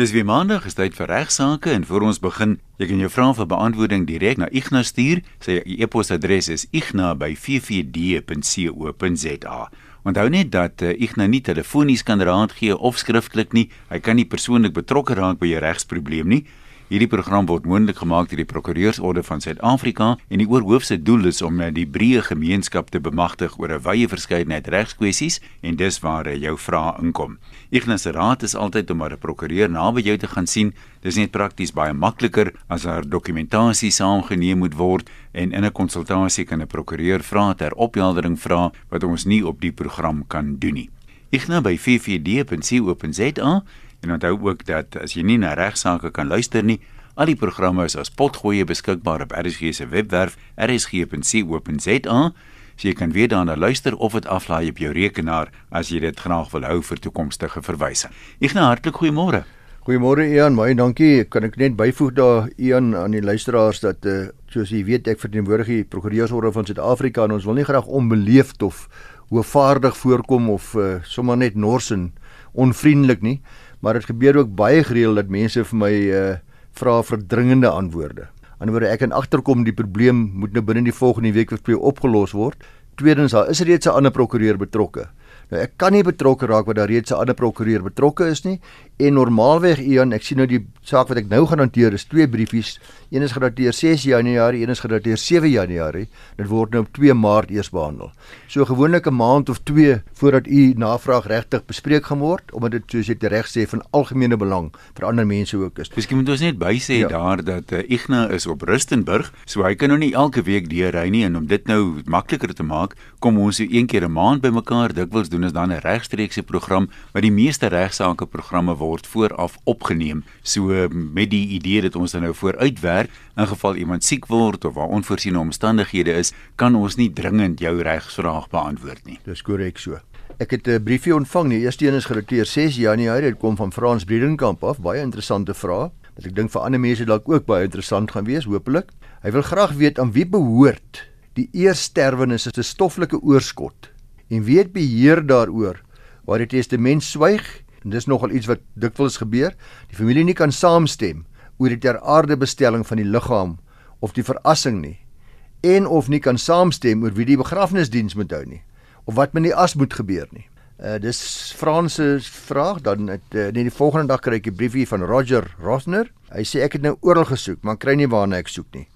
Dis weer maandag, is tyd vir regsaake en voor ons begin, jy kan jou vrae vir beantwoording direk na Ignas stuur. Sy e-posadres is igna@ffd.co.za. Onthou net dat uh, Ignas nie telefonies kan raad gee of skriftelik nie. Hy kan nie persoonlik betrokke raak by jou regsprobleem nie. Hierdie program word moontlik gemaak deur die Prokureursorde van Suid-Afrika en die oorhoofse doel is om die breë gemeenskap te bemagtig oor 'n wye verskeidenheid regskwessies en dis waar jou vrae inkom. Ignas Raad is altyd om maar 'n prokureur naby jou te gaan sien. Dis net prakties baie makliker as daar dokumentasie saamgeneem moet word en in 'n konsultasie kan 'n prokureur vra ter opheldering vra wat ons nie op die program kan doen nie. Ignas by ffd.co.za En onthou ook dat as jy nie na regsaake kan luister nie, al die programme is as potgoeie beskikbaar op RSG se webwerf rsg.co.za. So jy kan weer daarna luister of dit aflaai op jou rekenaar as jy dit graag wil hou vir toekomstige verwysing. Ek nou hartlik goeiemôre. Goeiemôre Ian, baie dankie. Kan ek net byvoeg daar Ian aan die luisteraars dat uh, soos jy weet ek verteenwoordig die Prokureursorde van Suid-Afrika en ons wil nie graag onbeleefd of hoofvaardig voorkom of uh, sommer net nors en onvriendelik nie maar dit gebeur ook baie gereeld dat mense vir my uh vra vir dringende antwoorde. Anderswoorde ek kan agterkom die probleem moet nou binne die volgende week of twee opgelos word. Tweedens daar is reeds 'n ander prokureur betrokke. Nou ek kan nie betrokke raak wat daar reeds 'n ander prokureur betrokke is nie en normaalweg Ian, ek sien nou die saak wat ek nou gaan hanteer is twee briefies. Een is gedateer 6 Januarie, een is gedateer 7 Januarie. Dit word nou op 2 Maart eers behandel. So gewoonlik 'n maand of 2 voordat u navraag regtig bespreek gaan word, omdat dit soos jy reg sê van algemene belang vir ander mense ook is. Miskien moet ons net bysê ja. daar dat uh, Igna is op Rustenburg, so hy kan nou nie elke week deurry nie en om dit nou makliker te maak, kom ons so een keer 'n maand bymekaar. Dikwels doen ons dan 'n regstreekse program, maar die meeste regsaake programme word vooraf opgeneem. So met die idee dat ons dan nou vooruitwerk in geval iemand siek word of waar onvoorsiene omstandighede is, kan ons nie dringend jou regsvraag beantwoord nie. Dis korrek so. Ek het 'n briefie ontvang. Die eerste een is gedateer 6 Januarie. Dit kom van Frans Bredenkamp af. Baie interessante vraag. Wat ek dink vir ander mense dalk ook baie interessant gaan wees, hopelik. Hy wil graag weet aan wie behoort die eersterwenis as 'n stoffelike oorskot en wie het beheer daaroor waar die testament swyg en dis nogal iets wat dikwels gebeur. Die familie nie kan saamstem oor die ter aarde bestelling van die liggaam of die verassing nie en of nie kan saamstem oor wie die begrafnisdiens moet hou nie of wat met die as moet gebeur nie. Uh dis Frans se vraag dan het uh, net die volgende dag kry ek 'n briefie van Roger Rosner. Hy sê ek het nou oral gesoek, maar kry nie waarna ek soek nie.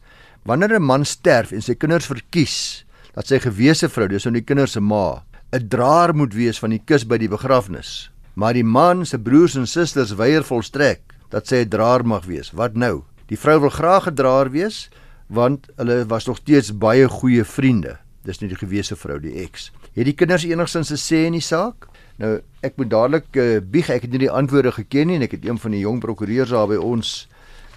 Wanneer 'n man sterf en sy kinders verkies dat sy gewese vrou, dis nou die kinders se ma, 'n draer moet wees van die kus by die begrafnis, maar die man se broers en susters weier volstrek dat sy 'n draer mag wees. Wat nou? Die vrou wil graag 'n draer wees want hulle was nog steeds baie goeie vriende. Dis nie die gewese vrou die ex. Het die kinders enigsins 'n sê in die saak? Nou, ek moet dadelik uh, bieg, ek het nie die antwoorde geken nie en ek het een van die jong prokureurs daar by ons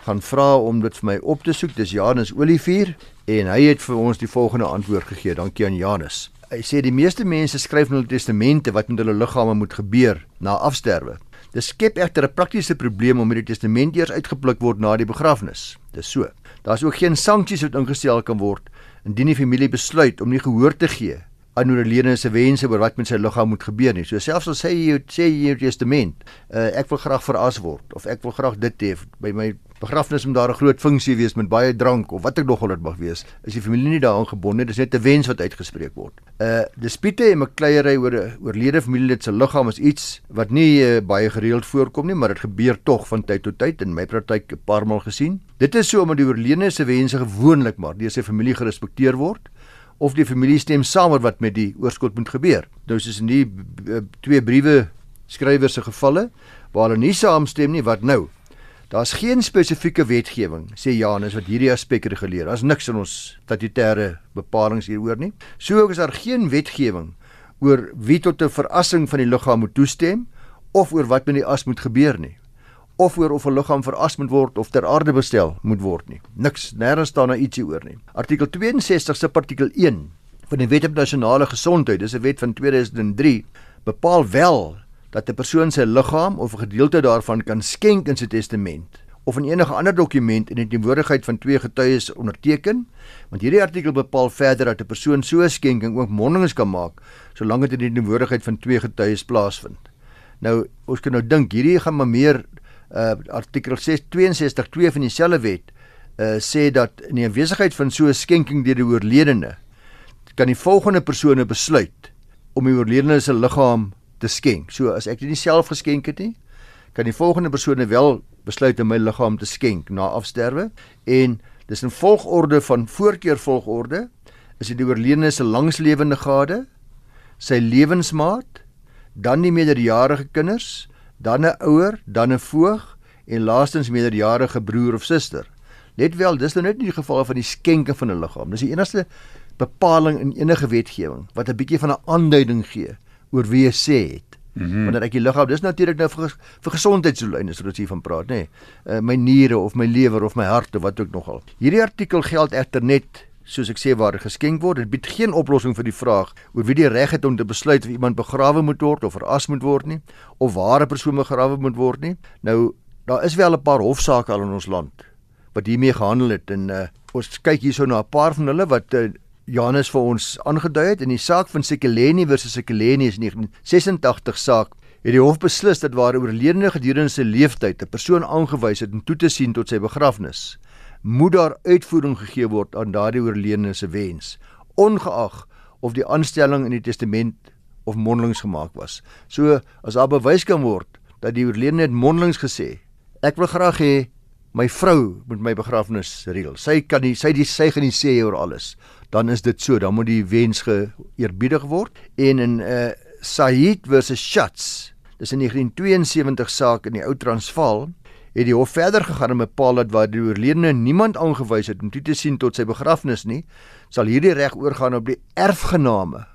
gaan vra om dit vir my op te soek. Dis Janus Olivier en hy het vir ons die volgende antwoord gegee. Dankie aan Janus. Hy sê die meeste mense skryf hulle testamente wat met hulle liggame moet gebeur na afsterwe. Dit skep egter 'n praktiese probleem omdat die testament eers uitgepluk word na die begrafnis. Dis so. Daar's ook geen sanksies wat ingestel kan word indien die familie besluit om nie gehoor te gee aan oorledene se wense oor wat met sy liggaam moet gebeur nie. So selfs al sê jy sê jy in jou testament, uh, ek wil graag veras word of ek wil graag dit hê by my begrafnis moet daar 'n groot funksie wees met baie drank of wat ek nog al dit mag wees, is die familie nie daaraan gebonde, dis net 'n wens wat uitgespreek word. Uh dispute en mekleierery oor 'n oorlede familielid se liggaam is iets wat nie uh, baie gereeld voorkom nie, maar dit gebeur tog van tyd tot tyd in my praktyk 'n paar maal gesien. Dit is so omdat die oorledene se wense gewoonlik maar deur sy familie gerespekteer word of die familie stem saam oor wat met die oorskot moet gebeur. Nou soos in die uh, twee briewe skrywers se gevalle waar hulle nie saamstem nie, wat nou? Daar's geen spesifieke wetgewing sê Janus wat hierdie aspek reguleer. Daar's niks in ons statutêre bepalinge hieroor nie. So ook is daar geen wetgewing oor wie tot 'n verassing van die liggaam moet toestem of oor wat met die as moet gebeur nie of oor of 'n liggaam veras moet word of ter aarde bestel moet word nie. Niks, nêrens staan daar ietsie oor nie. Artikel 62 se artikel 1 van die Wet op Nasionale Gesondheid, dis 'n wet van 2003, bepaal wel dat 'n persoon sy liggaam of 'n gedeelte daarvan kan skenk in sy testament of in enige ander dokument in die teenwoordigheid van twee getuies onderteken want hierdie artikel bepaal verder dat 'n persoon so 'n skenking ook mondelings kan maak solank dit in die teenwoordigheid van twee getuies plaasvind. Nou ons kan nou dink hierdie gaan maar meer uh artikel 662 2 van dieselfde wet uh sê dat in die afwesigheid van so 'n skenking deur die oorledene kan die volgende persone besluit om die oorledene se liggaam te skenk. So as ek dit nie self geskenk het nie, kan die volgende persone wel besluit om my liggaam te skenk na afsterwe en dis in volgorde van voorkeur volgorde is dit die oorledene se langslewende gade, sy lewensmaat, dan die meerderjarige kinders, dan 'n ouer, dan 'n voog en laastens meerderjarige broer of suster. Let wel, dis nou net nie die geval van die skenking van 'n liggaam. Dis die enigste bepaling in enige wetgewing wat 'n bietjie van 'n aanduiding gee oor wie jy sê het. Mm -hmm. Wanneer ek die liggaam, dis natuurlik nou vir vir gesondheidsdoeleinde soos ons hiervan praat, nê. Nee. Uh, my niere of my lewer of my hart of wat ook nogal. Hierdie artikel geld egter net soos ek sê waar geskenk word. Dit bied geen oplossing vir die vraag oor wie die reg het om te besluit of iemand begrawe moet word of veras moet word nie of waar 'n persoon begrawe moet word nie. Nou daar is wel 'n paar hofsaake al in ons land wat hiermee gehandel het en uh, ons kyk hierso na 'n paar van hulle wat uh, Janus vir ons aangedui het in die saak van Sekeleni versus Sekeleni is 1986 saak het die hof beslis dat waar 'n oorledene gedurende sy lewenstyd 'n persoon aangewys het om toe te sien tot sy begrafnis moet daar uitvoering gegee word aan daardie oorledene se wens ongeag of die aanstelling in die testament of mondelings gemaak was. So as daar bewys kan word dat die oorledene het mondelings gesê, ek wil graag hê my vrou moet my begrafnis reël. Sy kan nie sy die sy gaan nie sê oor alles. Dan is dit so, dan moet die wens geëerbiedig word en in 'n uh, Said versus Schatz, dis 'n 1972 saak in die Ou Transvaal het die hof verder gegaan en bepaal dat waar die oorledene niemand aangewys het om toe te sien tot sy begrafnis nie, sal hierdie reg oorgaan op die erfgename.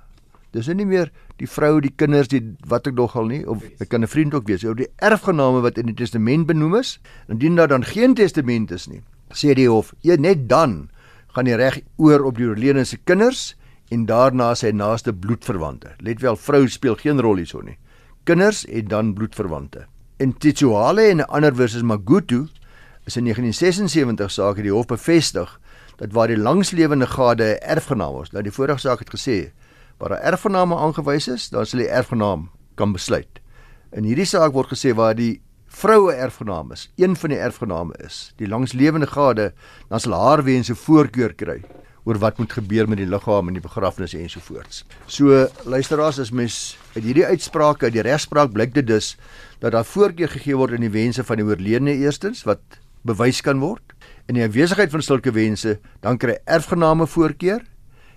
Dis nie meer die vrou, die kinders, die wat ek nogal nie of dit kan 'n vriend ook wees, oor die erfgename wat in die testament benoem is. Indien daar dan geen testament is nie, sê die hof, jy net dan gaan die reg oor op die oorledene se kinders en daarna sy naaste bloedverwante. Let wel, vrou speel geen rol hierso nie. Kinders en dan bloedverwante. In Tituale en 'n ander versus Magutu is in 1976 saak het die hof bevestig dat waar die langslewende gade 'n erfgenaam was. Nou die vorige saak het gesê waar 'n erfgename aangewys is, dan sal die erfgenaam kan besluit. In hierdie saak word gesê waar die vroue erfgenaam is, een van die erfgename is, die langslewende gade, dan sal haar wense voorkeur kry oor wat moet gebeur met die liggaam en die begrafnis ensovoorts. So luisteraars, as mens uit hierdie uitsprake, uit die regspraak blyk dit dus dat daar voorkeur gegee word in die wense van die oorledene eerstens wat bewys kan word. In die afwesigheid van sulke wense, dan kry erfgename voorkeur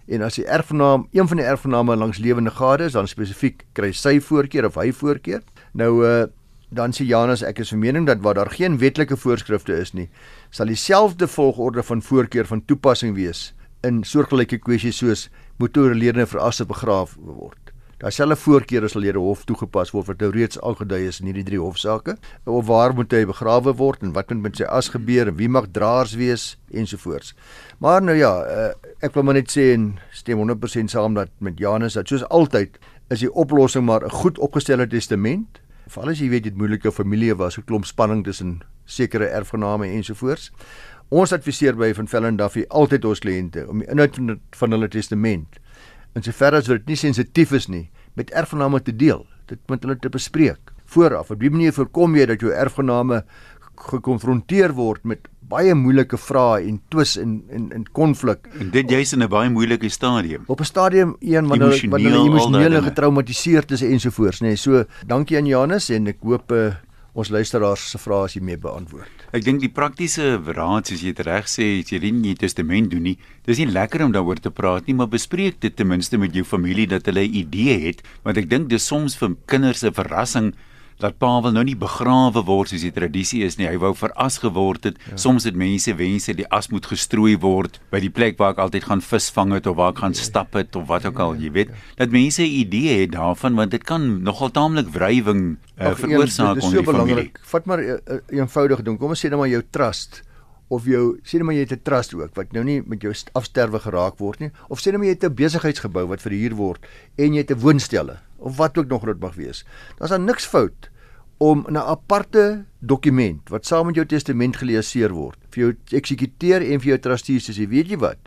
en as die erfgenaam een van die erfgename langs lewende gade is, dan spesifiek kry sy voorkeur of hy voorkeur. Nou uh dan sê Janus ek is van mening dat waar daar geen wetlike voorskrifte is nie, sal dieselfde volgorde van voorkeur van toepassing wees in soortgelyke kwessies soos moet oorledene verasse begraaf word. Daar sal 'n voorkeur sal deur die hof toegepas word wat nou reeds aangedui is in hierdie drie hofsaake. Of waar moet hy begrawe word en wat moet met sy as gebeur en wie mag draers wees ensovoorts. Maar nou ja, uh, ek wil maar net sê en stem 100% saam dat met Janus dat soos altyd is die oplossing maar 'n goed opgestelde testament. Veral as jy weet jy het moeilike familie was, 'n klomp spanning tussen sekere erfgename ensovoorts. Ons adviseer by van Vellen Duffy altyd ons kliënte om die inhoud van hulle testament in sover as dit nie sensitief is nie met erfgename te deel. Dit moet hulle te bespreek vooraf. Op 'n manier voorkom jy dat jou erfgename gekonfronteer word met baie moeilike vrae en twis en en en konflik. En dit jy's in 'n baie moeilike stadium. Op 'n stadium een wanneer hulle wanneer hulle emosioneel getraumatiseerd is ensovoorts, nê. Nee. So, dankie aan Janus en ek hoop uh, ons luisteraars se vrae is hiermee beantwoord. Ek dink die praktiese raad soos jy dit reg sê, as jy nie testament doen nie, dis nie lekker om daaroor te praat nie, maar bespreek dit ten minste met jou familie dat hulle 'n idee het, want ek dink dis soms vir kinders 'n verrassing dat pa wil nou nie begrawe word soos die tradisie is nie. Hy wou veras geword het. Ja. Soms het mense wense die as moet gestrooi word by die plek waar ek altyd gaan visvang het of waar ek gaan ja. stap het of wat ook al, jy weet. Dat mense 'n idee het daarvan want dit kan nogal taamlik wrywing uh, veroorsaak onder die familie. Vat maar uh, eenvoudige ding. Kom ons sê net maar jou trust of jou sê net maar jy het 'n trust ook wat nou nie met jou afsterwe geraak word nie of sê net maar jy het 'n besigheidsgebou wat verhuur word en jy het 'n woonstelle of wat ook nog dit mag wees. Daar's dan niks fout om 'n aparte dokument wat saam met jou testament geleeseer word vir jou eksekuteur en vir jou trustees te sê, weet jy wat?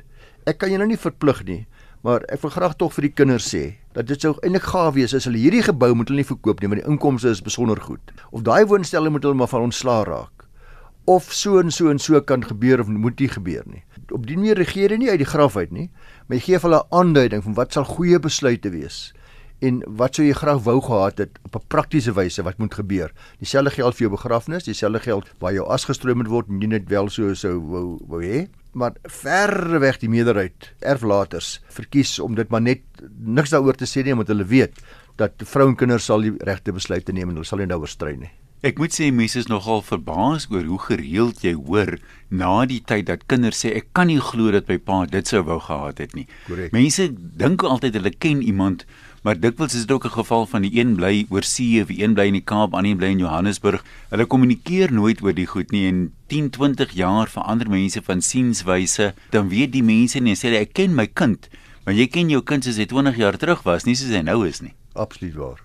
Ek kan jou nou nie verplig nie, maar ek wil graag tog vir die kinders sê dat dit sou eintlik gaaf wees as hulle hierdie gebou moet hulle nie verkoop nie want die inkomste is besonder goed. Of daai woonstelle moet hulle maar van ontslaa raak. Of so en so en so kan gebeur of moet nie gebeur nie. Op die manier regeer jy nie uit die graf uit nie, maar jy gee hulle 'n aanduiding van wat sal goeie besluite wees en wat sou jy graag wou gehad het op 'n praktiese wyse wat moet gebeur. Dieselfde geld vir jou begrafnis, dieselfde geld waar jou as gestroom moet word, nie net wel so sou wou wou hê, maar ver weg die meerderheid erflaters verkies om dit maar net niks daaroor te sê nie omdat hulle weet dat vrou en kinders sal die regte besluite neem en hulle sal nie daaroor stry nie. Ek moet sê mense is nogal verbaas oor hoe gereeld jy hoor na die tyd dat kinders sê ek kan nie glo dat my pa dit sou wou gehad het nie. Correct. Mense dink altyd hulle ken iemand maar dikwels is dit ook 'n geval van die een bly oor see of die een bly in die Kaap, ander bly in Johannesburg. Hulle kommunikeer nooit oor die goed nie en 10, 20 jaar verander mense van sienswyse, dan weet die mense nie sê ek ken my kind, maar jy ken jou kind soos hy 20 jaar terug was, nie soos hy nou is nie. Absoluut waar.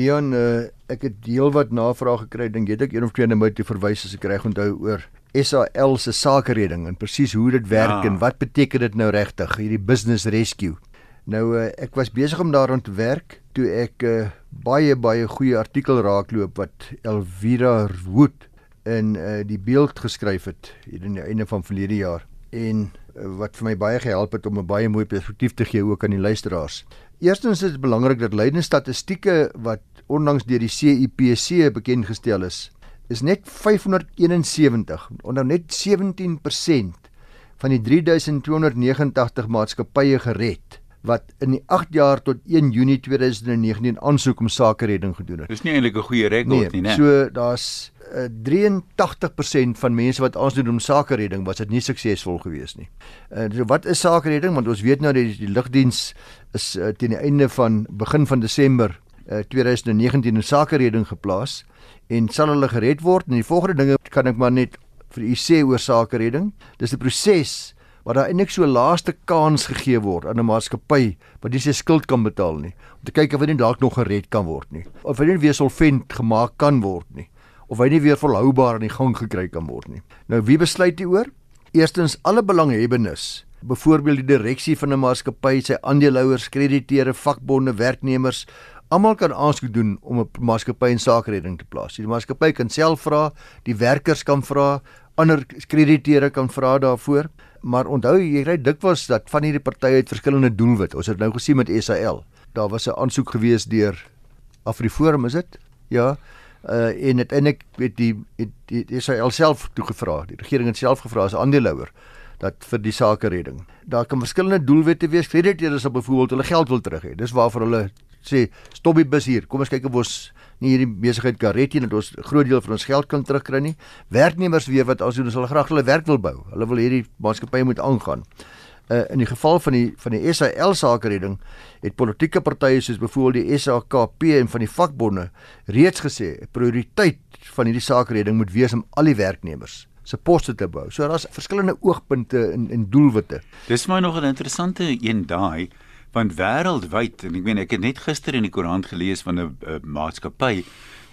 Ian, uh, ek het heelwat navrae gekry, dink jy ek een of twee na my toe verwys as ek reg onthou oor SAL se sakeredding en presies hoe dit werk ja. en wat beteken dit nou regtig hierdie business rescue. Nou uh, ek was besig om daaraan te werk toe ek 'n uh, eh, baie baie goeie artikel raakloop wat Elvira Wood in uh, die beeld geskryf het hier in die einde van verlede jaar en uh, wat vir my baie gehelp het om 'n baie mooi perspektief te gee ook aan die luisteraars. Eerstens is dit belangrik dat lydende statistieke wat onlangs deur die CIPC bekend gestel is, is net 571, onder net 17% van die 3289 maatskappye gered wat in die 8 jaar tot 1 Junie 2019 aansoek om sakeredding gedoen het. Dis nie eintlik 'n goeie rekord nee, nie, né? So daar's uh, 83% van mense wat aansoek doen om sakeredding was dit nie suksesvol gewees nie. Uh, so wat is sakeredding? Want ons weet nou dat die, die lugdiens is uh, teen die einde van begin van Desember uh, 2019 in sakeredding geplaas en sal hulle gered word en die volgende dinge kan ek maar net vir u sê oor sakeredding. Dis 'n proses waar daar eintlik so laaste kans gegee word aan 'n maatskappy wat nie sy skuld kan betaal nie om te kyk of hy nie dalk nog gered kan word nie of hy nie weer solvent gemaak kan word nie of hy nie weer volhoubaar aan die gang gekry kan word nie. Nou wie besluit dit oor eerstens alle belanghebbendes byvoorbeeld die direksie van 'n maatskappy sy aandeelhouers krediteure vakbonde werknemers Almal kan aansoek doen om 'n maatskappy in sakeredding te plaas. Die maatskappy kan self vra, die werkers kan vra, ander krediteure kan vra daarvoor maar onthou jy kry dikwels dat van hierdie partye het verskillende doelwitte. Ons het nou gesien met SAL. Daar was 'n aansoek gewees deur Afriforum, is dit? Ja. Uh en uiteindelik weet die die SAL self toegevra. Die regering het self gevra as aandeelhouer dat vir die sake redding. Daar kan verskillende doelwitte wees. Krediteerders sal byvoorbeeld hulle geld wil terug hê. Dis waarvoor hulle sê stop die bus hier. Kom ons kyk of ons nie hierdie besigheid kan red nie dat ons groot deel van ons geld kan terugkry nie. Werknemers weer wat as hulle graag hulle werk wil bou. Hulle wil hierdie maatskappy moet aangaan. Uh, in die geval van die van die SAL sakeredding het politieke partye soos byvoorbeeld die SAKP en van die vakbonde reeds gesê prioriteit van hierdie sakeredding moet wees om al die werknemers se poste te bou. So daar's verskillende oogpunte en en doelwitte. Dis my nog 'n interessante een daai want wêreldwyd en ek meen ek het net gister in die koerant gelees van 'n maatskappy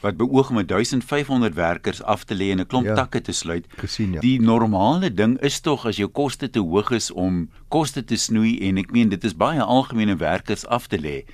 wat beoog om 1500 werkers af te lê en 'n klomp ja, takke te sluit. Gesien ja. Die normale ding is tog as jou koste te hoog is om koste te snoei en ek meen dit is baie algemene werkers af te lê.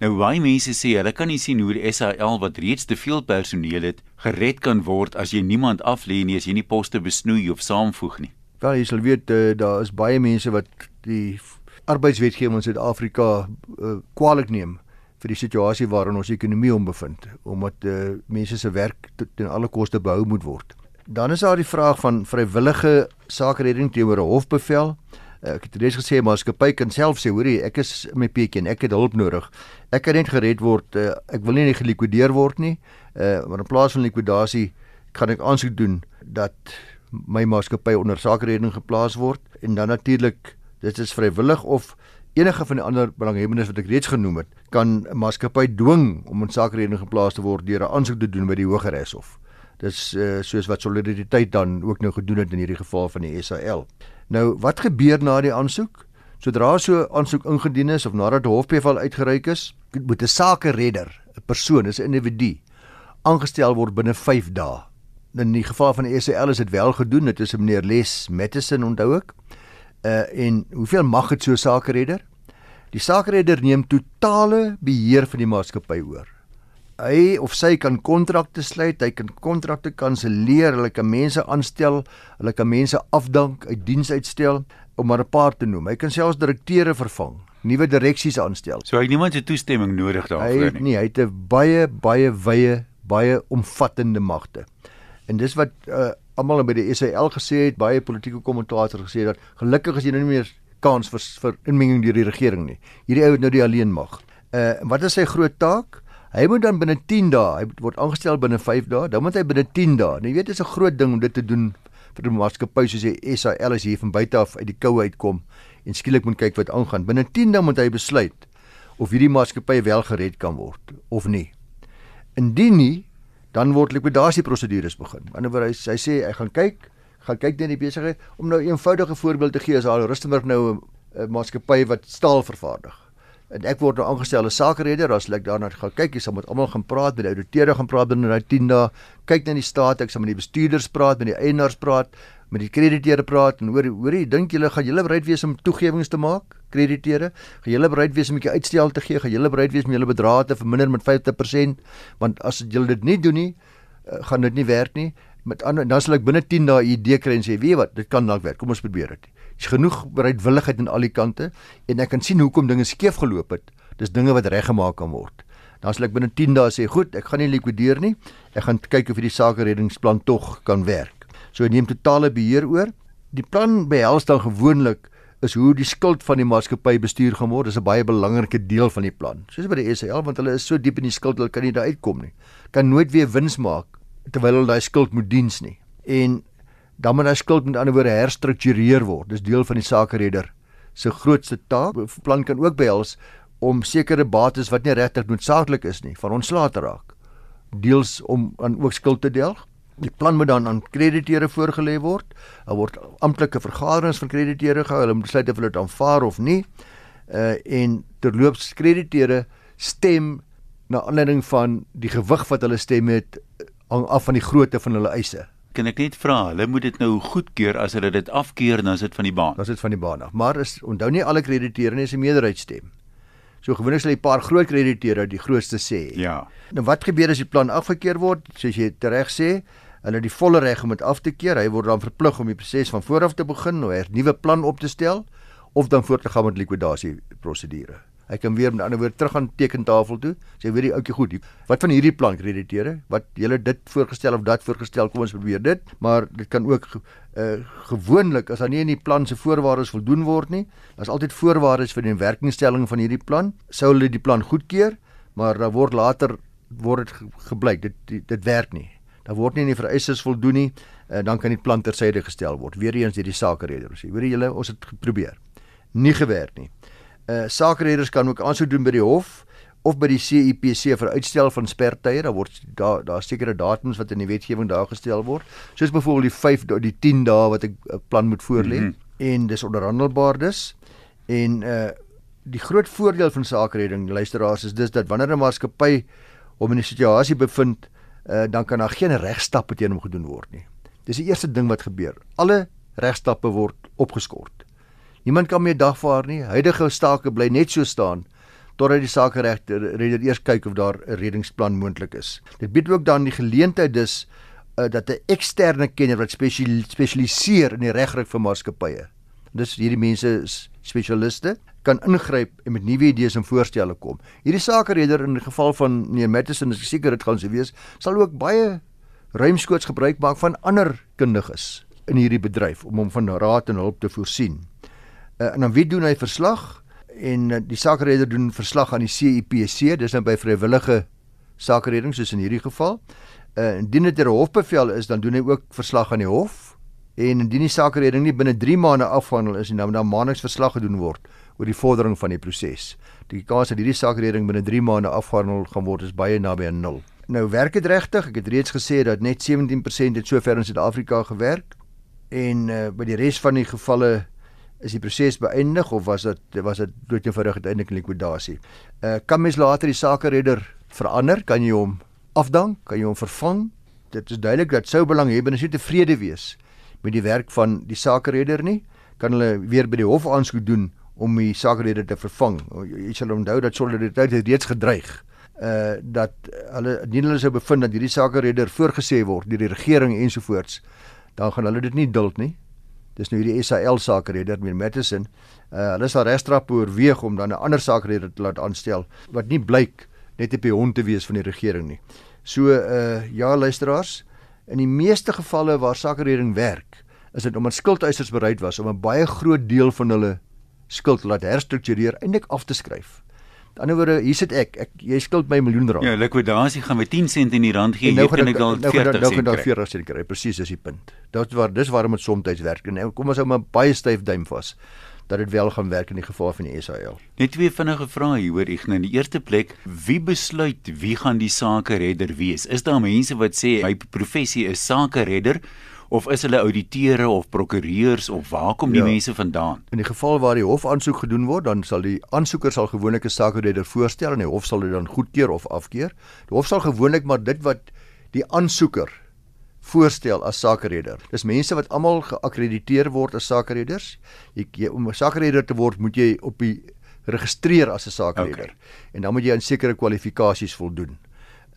Nou baie mense sê hulle kan nie sien hoe die SAL wat reeds te veel personeel het gered kan word as jy niemand af lê nie as jy nie poste besnoei of saamvoeg nie. Wel jy sal weet uh, daar is baie mense wat die arbeidswetgewing in Suid-Afrika uh, kwaliek neem vir die situasie waarin ons ekonomie hom bevind omdat uh, mense se werk ten alle koste behou moet word. Dan is daar die vraag van vrywillige sakeredding teenoor 'n hofbevel. Uh, ek het reeds gesê maatskappy kan self sê hoorie ek is my peetjie en ek het hulp nodig. Ek kan net gered word. Uh, ek wil nie net gelikwideer word nie. Uh, maar in plaas van likwidasie kan ek aansoek doen dat my maatskappy onder sakeredding geplaas word en dan natuurlik dit is vrywillig of enige van die ander belanghebbendes wat ek reeds genoem het, kan 'n maatskappy dwing om 'n saakredening geplaas te word deur 'n aansoek te doen by die Hooggeregshof. Dis uh, soos wat solidariteit dan ook nou gedoen het in hierdie geval van die SAL. Nou, wat gebeur na die aansoek? Sodra so 'n aansoek ingedien is of nadat hofbevel uitgereik is, moet 'n sakeredder, 'n persoon, 'n individu, aangestel word binne 5 dae. In die geval van die SAL is dit wel gedoen, dit is meneer Les Mattison onthou ek uh, en hoeveel mag het so 'n sakeredder? Die sakeredder neem totale beheer van die maatskappy oor. Hy of sy kan kontrakte sluit, hy kan kontrakte kanselleer, hulle kan mense aanstel, hulle kan mense afdank, uit diens uitstel om maar 'n paar te noem. Hy kan selfs direkteure vervang, nuwe direksies aanstel. So hy het niemand se toestemming nodig Hy daarvoor het nie. nie, hy het 'n baie baie wye, baie omvattende magte. En dis wat uh, almal by die SAL gesê het, baie politieke kommentators gesê dat gelukkig is jy nou nie meer kans vir vir inmenging deur die regering nie. Hierdie ou het nou die alleen mag. Uh wat is sy groot taak? Hy moet dan binne 10 dae, hy word aangestel binne 5 dae, dan moet hy binne 10 dae. Nou jy weet dit is 'n groot ding om dit te doen vir 'n maatskappy soos die SAL as jy van buite af uit die koue uitkom en skielik moet kyk wat aangaan. Binne 10 dae moet hy besluit of hierdie maatskappy wel gered kan word of nie. Indien nie, dan word likwidasieprosedures begin. Aan die ander wyse hy, sê hy gaan kyk, gaan kyk net die besigheid om nou 'n eenvoudige voorbeeld te gee as al Rustenburg nou 'n maatskappy wat staal vervaardig. En ek word nou aangestel as sakereder, as ek daarna gaan kyk, ek sal met almal gaan praat, met die ouditeure gaan praat binne daai 10 dae, kyk na die staat, ek sal met die bestuurders praat, met die eienaars praat, met die krediteure praat en hoor hoorie, dink julle gaan julle bereid wees om toegewings te maak, krediteure? Gaan julle bereid wees om 'n bietjie uitstel te gee? Gaan julle bereid wees om julle bedrae te verminder met 50%? Want as julle dit nie doen nie, uh, gaan dit nie werk nie. Met ander dan sal ek binne 10 dae 'n idee kry en sê, "Weet jy wat, dit kan dalk werk. Kom ons probeer dit." Dis genoeg bereidwilligheid aan al die kante en ek kan sien hoekom dinge skeef geloop het. Dis dinge wat reggemaak kan word. Dan sal ek binne 10 dae sê, "Goed, ek gaan nie likwideer nie. Ek gaan kyk of hierdie sake reddingsplan tog kan werk." So neem totale beheer oor. Die plan behels dan gewoonlik is hoe die skuld van die maatskappy bestuur gaan word. Dis 'n baie belangrike deel van die plan. Soos by die SAL want hulle is so diep in die skuld, hulle kan nie daar uitkom nie. Kan nooit weer wins maak terwyl hulle daai skuld moet diens nie. En dan moet daai skuld met ander woorde herstruktureer word. Dis deel van die sakeredder se grootste taak. Plan kan ook behels om sekere bates wat nie regtig noodsaaklik is nie, van ontslae te raak. Deels om aan ook skuld te delg. Die plan moet dan aan krediteure voorgelê word. Daar word amptelike vergaderings van krediteure gehou. Hulle moet besluit of hulle dit aanvaar of nie. Uh en terloops krediteure stem na aanleiding van die gewig wat hulle stem het hang af van die grootte van hulle eise. Kan ek net vra, hulle moet dit nou goedkeur as hulle dit afkeur dan is dit van die baan. Dan is dit van die baan af. Maar is onthou nie alle krediteure nie is 'n meerderheidsstem. So gewoonlik sal 'n paar groot krediteure die grootste sê. Ja. Nou wat gebeur as die plan afgekeur word? Soos jy reg sê, hulle het die volle reg om dit af te keer. Hy word dan verplig om die proses van voor af te begin, 'n nuwe plan op te stel of dan voort te gaan met likwidasie prosedure. Hy kan weer met ander woorde terug aan tekentafel toe. Sê weer die ouetjie goed. Wat van hierdie plan krediteure? Wat julle dit voorgestel of dat voorgestel? Kom ons probeer dit. Maar dit kan ook uh gewoonlik as daar nie in die plan se voorwaardes voldoen word nie, daar's altyd voorwaardes vir die werkingstelling van hierdie plan. Sou hulle die plan goedkeur, maar daar word later word dit ge- gebleik dit dit, dit werk nie. Daar word nie aan die vereistes voldoen nie, uh, dan kan die plan tersyde gestel word. Weereens deur die sakeredder. Sê, hoor julle, ons het geprobeer. Nie gewerk nie. Uh sakeredders kan ook aansoek doen by die hof of by die CIPC vir uitstel van spertye. Daar word daar daar sekere datums wat in die wetgewing daar gestel word. Soos byvoorbeeld die 5 dae, die 10 dae wat 'n plan moet voorlê mm. -hmm. en dis onderhandelbaar dus. En uh die groot voordeel van sakeredding luisteraars is dis dat wanneer 'n maatskappy hom in 'n situasie bevind, uh dan kan daar geen regstappe teen hom gedoen word nie. Dis die eerste ding wat gebeur. Alle regstappe word opgeskort. Niemand kan meer dagvaar nie. Huidige stake bly net so staan totdat die sakeregter redder eers kyk of daar 'n reddingsplan moontlik is. Dit bied ook dan die geleentheid dus uh, dat 'n eksterne kenner wat spesial, spesialiseer in die regryk van maatskappye. Dis hierdie mense is spesialiste kan ingryp en met nuwe idees en voorstelle kom. Hierdie sakeredder in die geval van meneer Mattison is ek seker dit gaan so wees, sal ook baie ruimskoots gebruik maak van ander kundiges in hierdie bedryf om hom van raad en hulp te voorsien. Uh, en dan wie doen hy verslag? En uh, die sakeredder doen verslag aan die CIPC, dis nou by vrywillige sakeredding soos in hierdie geval. Uh, indien dit 'n hofbevel is, dan doen hy ook verslag aan die hof. En indien die sakeredding nie binne 3 maande afhandel is nie, dan moet daar maandeliks verslag gedoen word oor die vordering van die proses. Die kans dat hierdie sakeredding binne 3 maande afgehandel gaan word is baie naby aan 0. Nou werk dit regtig? Ek het reeds gesê dat net 17% het sover in Suid-Afrika gewerk en uh, by die res van die gevalle is die proses beëindig of was dit was dit doodgewoonig uiteindelik likwidasie. Uh kan mens later die sakeredder verander? Kan jy hom afdank? Kan jy hom vervang? Dit is duidelik dat sou belanghebbendes nie tevrede wees met die werk van die sakeredder nie, kan hulle weer by die hof aansoek doen om die sakereder te vervang. Jy sal onthou dat solidariteit reeds gedreig uh dat hulle nie hulle sou bevind dat hierdie sakereder voorgesê word deur die regering ensovoorts dan gaan hulle dit nie duld nie. Dis nou hierdie SAL sakereder met Madison. Uh hulle sal regstrap oorweeg om dan 'n ander sakereder te laat aanstel wat nie blyk net op die hond te wees van die regering nie. So uh ja luisteraars, in die meeste gevalle waar sakereding werk, is dit omdat skuldeisers bereid was om 'n baie groot deel van hulle skuld laat herstruktureer eintlik af te skryf. Aan die ander woorde, hier sit ek, ek jy skuld my miljoen rand. Ja, likwidasie gaan my 10 sent in die rand gee, nou kan ek dalk 40 sent. Nou kan dalk 40 sent kry. Presies, dis die punt. Dit waar dis waarom dit soms werk. En nou, kom ons hou maar baie styf duim vas dat dit wel gaan werk in die geval van die SAL. Net twee vinnige vrae hier hoor ek nou in die eerste plek, wie besluit wie gaan die sake redder wees? Is daar mense wat sê my professie is sake redder? Of is hulle ouditeure of prokureurs of waar kom die ja. mense vandaan? In die geval waar die hof aansoek gedoen word, dan sal die aansoeker sal gewoonlik 'n sakeredder voorstel en die hof sal dit dan goedkeur of afkeur. Die hof sal gewoonlik maar dit wat die aansoeker voorstel as sakeredder. Dis mense wat almal geakkrediteer word as sakeredders. Jy om 'n sakeredder te word, moet jy op die registreer as 'n sakeredder. Okay. En dan moet jy aan sekere kwalifikasies voldoen.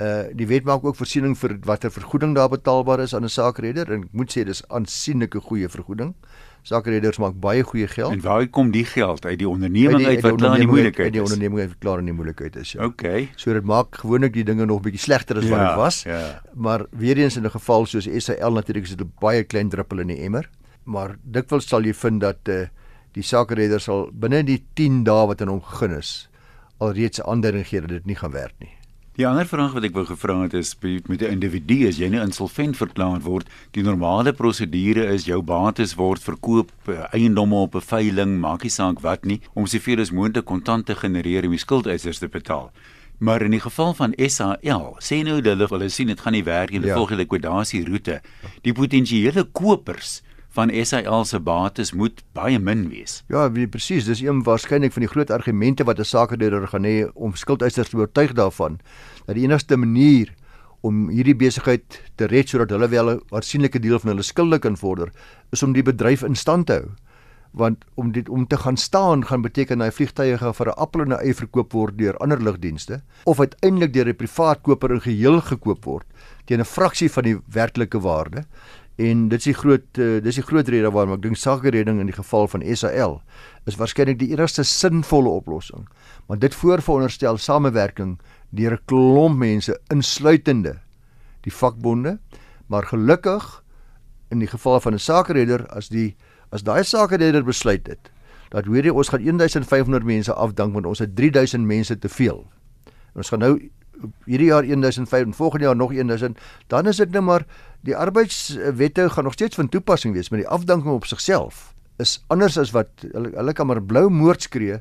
Uh die wet maak ook voorsiening vir watter vergoeding daar betaalbaar is aan 'n sakeredder en ek moet sê dis aansienlike goeie vergoeding. Sakeredders maak baie goeie geld. En waar kom die geld uit die onderneming uit wat klaar in die moeilikheid is? Die onderneming uit klaar in die moeilikheid is. Ja. Okay. So dit maak gewoonlik die dinge nog bietjie slegter as ja, wat dit was. Ja. Maar weer eens in 'n geval soos SAL natuurlik is dit 'n baie klein druppel in die emmer, maar dikwels sal jy vind dat uh die sakeredder sal binne die 10 dae wat aan hom gegee is alreeds aanduiding gee dat dit nie gaan werk nie. Die ander vraag wat ek wou gevra het is met 'n individu as jy nou insolvent verklaar word, die normale prosedure is jou bates word verkoop, eh, eiendomme op 'n veiling, maak nie saak wat nie, om soveel as moontlik kontant te genereer om die skuldeisers te betaal. Maar in die geval van SAL, sê nou hulle hulle sien dit gaan nie werk nie, hulle ja. volg die likwidasie roete. Die potensiële kopers van SAL se bates moet baie min wees. Ja, wie presies, dis een waarskynlik van die groot argumente wat 'n sakedeurder gaan hê om skuldeisers te oortuig daarvan dat die enigste manier om hierdie besigheid te red sodat hulle wel 'n aansienlike deel van hulle skulde kan vorder, is om die bedryf in stand te hou. Want om dit om te gaan staan gaan beteken hy vliegtye gaan vir 'n appel en 'n ei verkoop word deur ander lugdienste of uiteindelik deur 'n privaat koper in geheel gekoop word teen 'n fraksie van die werklike waarde En dit is die groot uh, dis die groot rede waarom ek dink sakeredding in die geval van SAL is waarskynlik die enigste sinvolle oplossing. Want dit voorveronderstel samewerking deur 'n klomp mense insluitende die vakbonde, maar gelukkig in die geval van 'n sakeredder as die as daai sakeredder besluit het dat hoor jy ons gaan 1500 mense afdank want ons het 3000 mense te veel. En ons gaan nou hierdie jaar 1500 en volgende jaar nog 1000, dan is dit nou maar die arbeidswette gaan nog steeds van toepassing wees, maar die afdanking op sigself is anders as wat hulle hulle kan maar blou moord skree.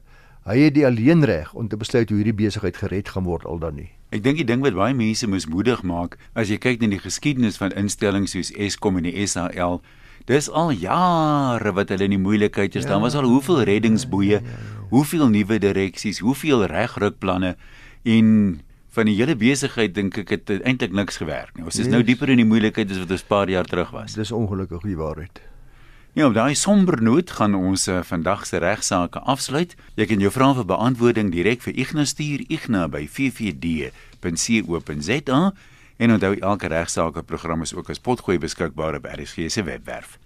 Hy het die alleenreg om te besluit hoe hierdie besigheid gered gaan word al dan nie. Ek dink die ding wat baie mense mismoedig maak as jy kyk na die geskiedenis van instellings soos Eskom en die SAL, dis al jare wat hulle in die moeilikheid is. Ja, Daar was al hoeveel reddingsboeye, ja, ja, ja. hoeveel nuwe direksies, hoeveel regrukplanne en van die hele besigheid dink ek het eintlik niks gewerk nie. Ons is yes. nou dieper in die moeilikheid as wat ons 'n paar jaar terug was. Dis ongelukkig die waarheid. Ja, op daai somber noot gaan ons uh, vandag se regsaake afsluit. Jy kan jou vrae vir beantwoording direk vir Ignas stuur igna by ffd.co.za en onthou elke regsaake program is ook as potgooi beskikbaar op RSG se webwerf.